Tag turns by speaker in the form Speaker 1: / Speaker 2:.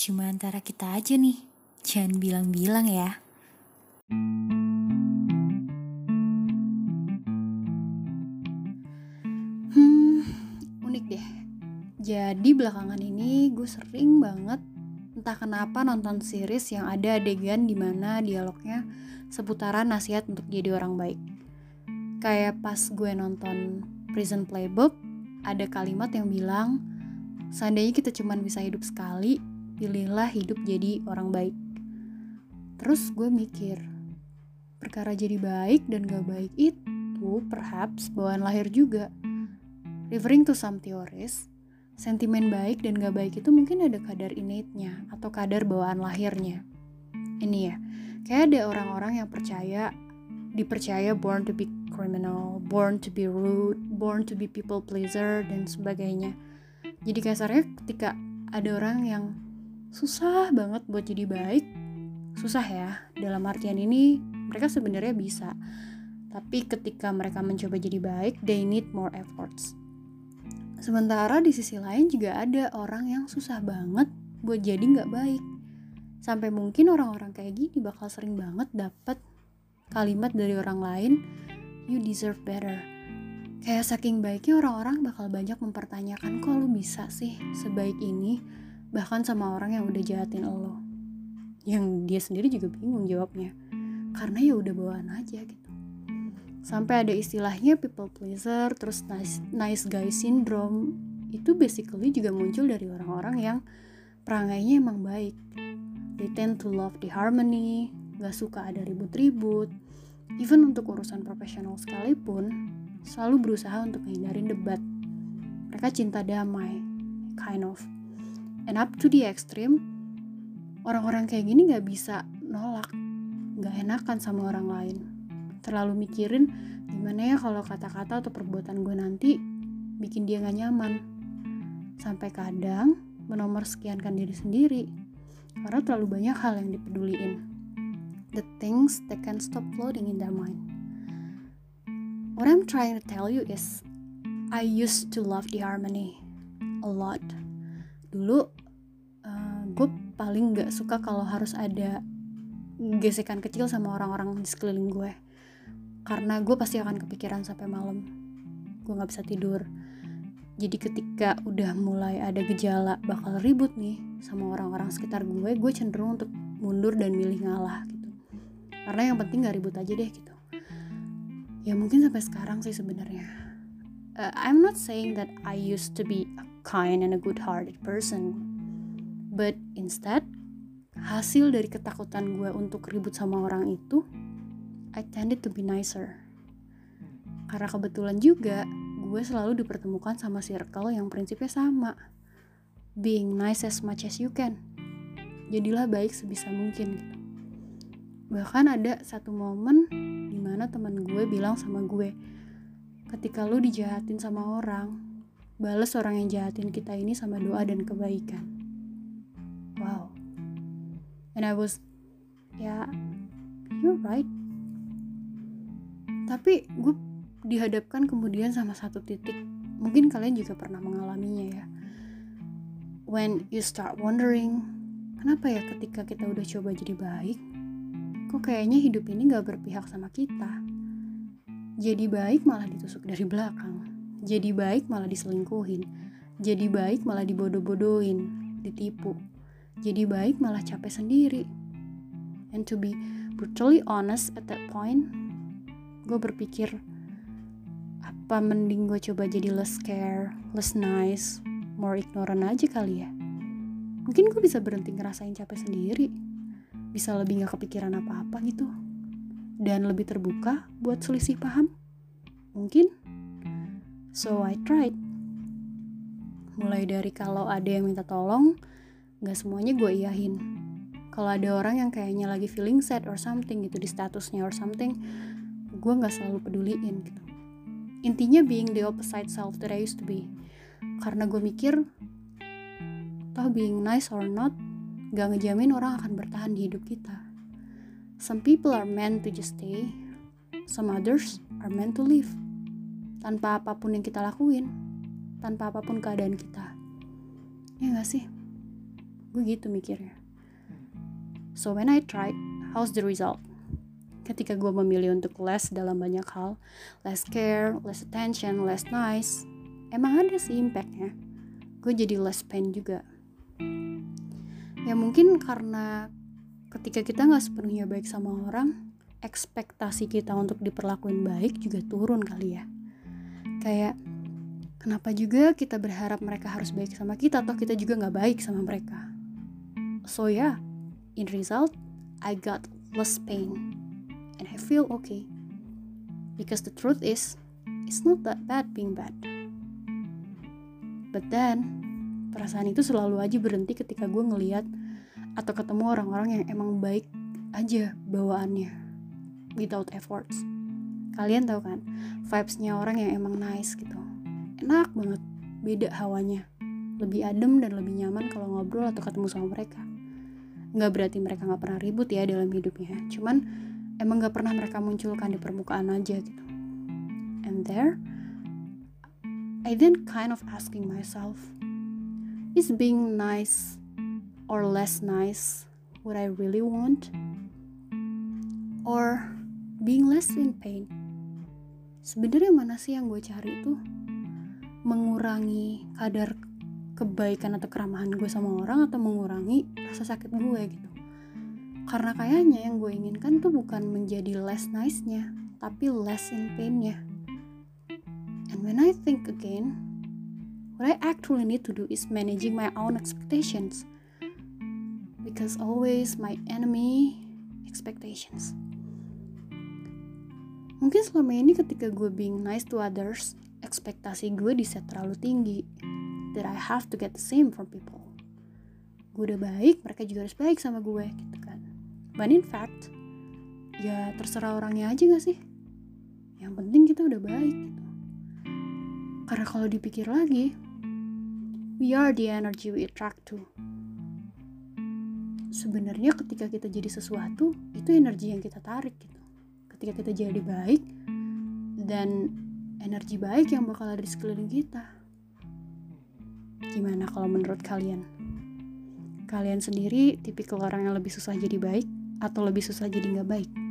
Speaker 1: Cuma antara kita aja nih. Jangan bilang-bilang ya.
Speaker 2: Hmm, unik deh. Jadi belakangan ini gue sering banget entah kenapa nonton series yang ada adegan di mana dialognya seputaran nasihat untuk jadi orang baik. Kayak pas gue nonton Prison Playbook, ada kalimat yang bilang, seandainya kita cuma bisa hidup sekali, pilihlah hidup jadi orang baik. Terus gue mikir, perkara jadi baik dan gak baik itu perhaps bawaan lahir juga. Referring to some theories, sentimen baik dan gak baik itu mungkin ada kadar innate-nya atau kadar bawaan lahirnya. Ini ya, kayak ada orang-orang yang percaya, dipercaya born to be criminal, born to be rude, born to be people pleaser, dan sebagainya. Jadi kasarnya ketika ada orang yang susah banget buat jadi baik, susah ya, dalam artian ini mereka sebenarnya bisa. Tapi ketika mereka mencoba jadi baik, they need more efforts. Sementara di sisi lain juga ada orang yang susah banget buat jadi nggak baik. Sampai mungkin orang-orang kayak gini bakal sering banget dapat kalimat dari orang lain, you deserve better. Kayak saking baiknya orang-orang bakal banyak mempertanyakan kok lu bisa sih sebaik ini, bahkan sama orang yang udah jahatin lo. Yang dia sendiri juga bingung jawabnya. Karena ya udah bawaan aja gitu. Sampai ada istilahnya people pleaser terus nice, nice guy syndrome. Itu basically juga muncul dari orang-orang yang perangainya emang baik. They tend to love the harmony gak suka ada ribut-ribut. Even untuk urusan profesional sekalipun selalu berusaha untuk menghindarin debat. Mereka cinta damai kind of and up to the extreme orang-orang kayak gini gak bisa nolak gak enakan sama orang lain terlalu mikirin gimana ya kalau kata-kata atau perbuatan gue nanti bikin dia gak nyaman. Sampai kadang menomor sekiankan diri sendiri karena terlalu banyak hal yang dipeduliin. The things that can stop floating in their mind. What I'm trying to tell you is I used to love the harmony a lot. Dulu uh, gue paling gak suka kalau harus ada gesekan kecil sama orang-orang di sekeliling gue karena gue pasti akan kepikiran sampai malam. Gue nggak bisa tidur. Jadi ketika udah mulai ada gejala bakal ribut nih sama orang-orang sekitar gue gue cenderung untuk mundur dan milih ngalah gitu. Karena yang penting gak ribut aja deh gitu. Ya mungkin sampai sekarang sih sebenarnya. Uh, I'm not saying that I used to be a kind and a good-hearted person but instead hasil dari ketakutan gue untuk ribut sama orang itu I tended to be nicer. Karena kebetulan juga gue selalu dipertemukan sama circle yang prinsipnya sama. Being nice as much as you can. Jadilah baik sebisa mungkin gitu. Bahkan ada satu momen di mana teman gue bilang sama gue, ketika lu dijahatin sama orang, bales orang yang jahatin kita ini sama doa dan kebaikan. Wow. And I was, ya, yeah, you're right. Tapi gue dihadapkan kemudian sama satu titik. Mungkin kalian juga pernah mengalaminya ya. When you start wondering kenapa ya ketika kita udah coba jadi baik kok kayaknya hidup ini gak berpihak sama kita? Jadi baik malah ditusuk dari belakang jadi baik malah diselingkuhin jadi baik malah dibodoh-bodohin ditipu jadi baik malah capek sendiri and to be brutally honest at that point gue berpikir apa mending gue coba jadi less care, less nice, more ignorant aja kali ya. Mungkin gue bisa berhenti ngerasain capek sendiri, bisa lebih gak kepikiran apa-apa gitu, dan lebih terbuka buat selisih paham. Mungkin. So I tried. Mulai dari kalau ada yang minta tolong, gak semuanya gue iyahin. Kalau ada orang yang kayaknya lagi feeling sad or something gitu di statusnya or something, gue nggak selalu peduliin gitu intinya being the opposite self that I used to be karena gue mikir toh being nice or not gak ngejamin orang akan bertahan di hidup kita some people are meant to just stay some others are meant to live tanpa apa pun yang kita lakuin tanpa apa pun keadaan kita. Ya gak sih? Gue gitu mikirnya. So when I tried how's the result? Ketika gue memilih untuk less dalam banyak hal less care less attention less nice emang ada sih impactnya. Gue jadi less pain juga. Ya mungkin karena ketika kita nggak sepenuhnya baik sama orang ekspektasi kita untuk diperlakuin baik juga turun kali ya kayak kenapa juga kita berharap mereka harus baik sama kita atau kita juga nggak baik sama mereka? So yeah. In result I got less pain and I feel okay. Because the truth is it's not that bad being bad. But then perasaan itu selalu aja berhenti ketika gue ngeliat atau ketemu orang-orang yang emang baik aja bawaannya without efforts kalian tahu kan vibesnya orang yang emang nice gitu. Enak banget beda hawanya. Lebih adem dan lebih nyaman kalau ngobrol atau ketemu sama mereka. Nggak berarti mereka nggak pernah ribut ya dalam hidupnya. Cuman emang nggak pernah mereka munculkan di permukaan aja gitu. And there I then kind of asking myself is being nice or less nice what I really want? Or being less in pain. Sebenarnya mana sih yang gue cari tuh mengurangi kadar kebaikan atau keramahan gue sama orang atau mengurangi rasa sakit gue gitu? Karena kayaknya yang gue inginkan tuh bukan menjadi less nice-nya tapi less in pain-nya. And when I think again what I actually need to do is managing my own expectations. Because always my enemy expectations Mungkin selama ini ketika gue being nice to others, ekspektasi gue di set terlalu tinggi. That I have to get the same from people. Gue udah baik, mereka juga harus baik sama gue gitu kan. But in fact, ya terserah orangnya aja gak sih? Yang penting kita udah baik gitu. Karena kalau dipikir lagi, we are the energy we attract to. Sebenarnya ketika kita jadi sesuatu, itu energi yang kita tarik gitu ketika kita jadi baik dan energi baik yang bakal ada di sekeliling kita. Gimana kalau menurut kalian? Kalian sendiri tipikal orang yang lebih susah jadi baik atau lebih susah jadi nggak baik?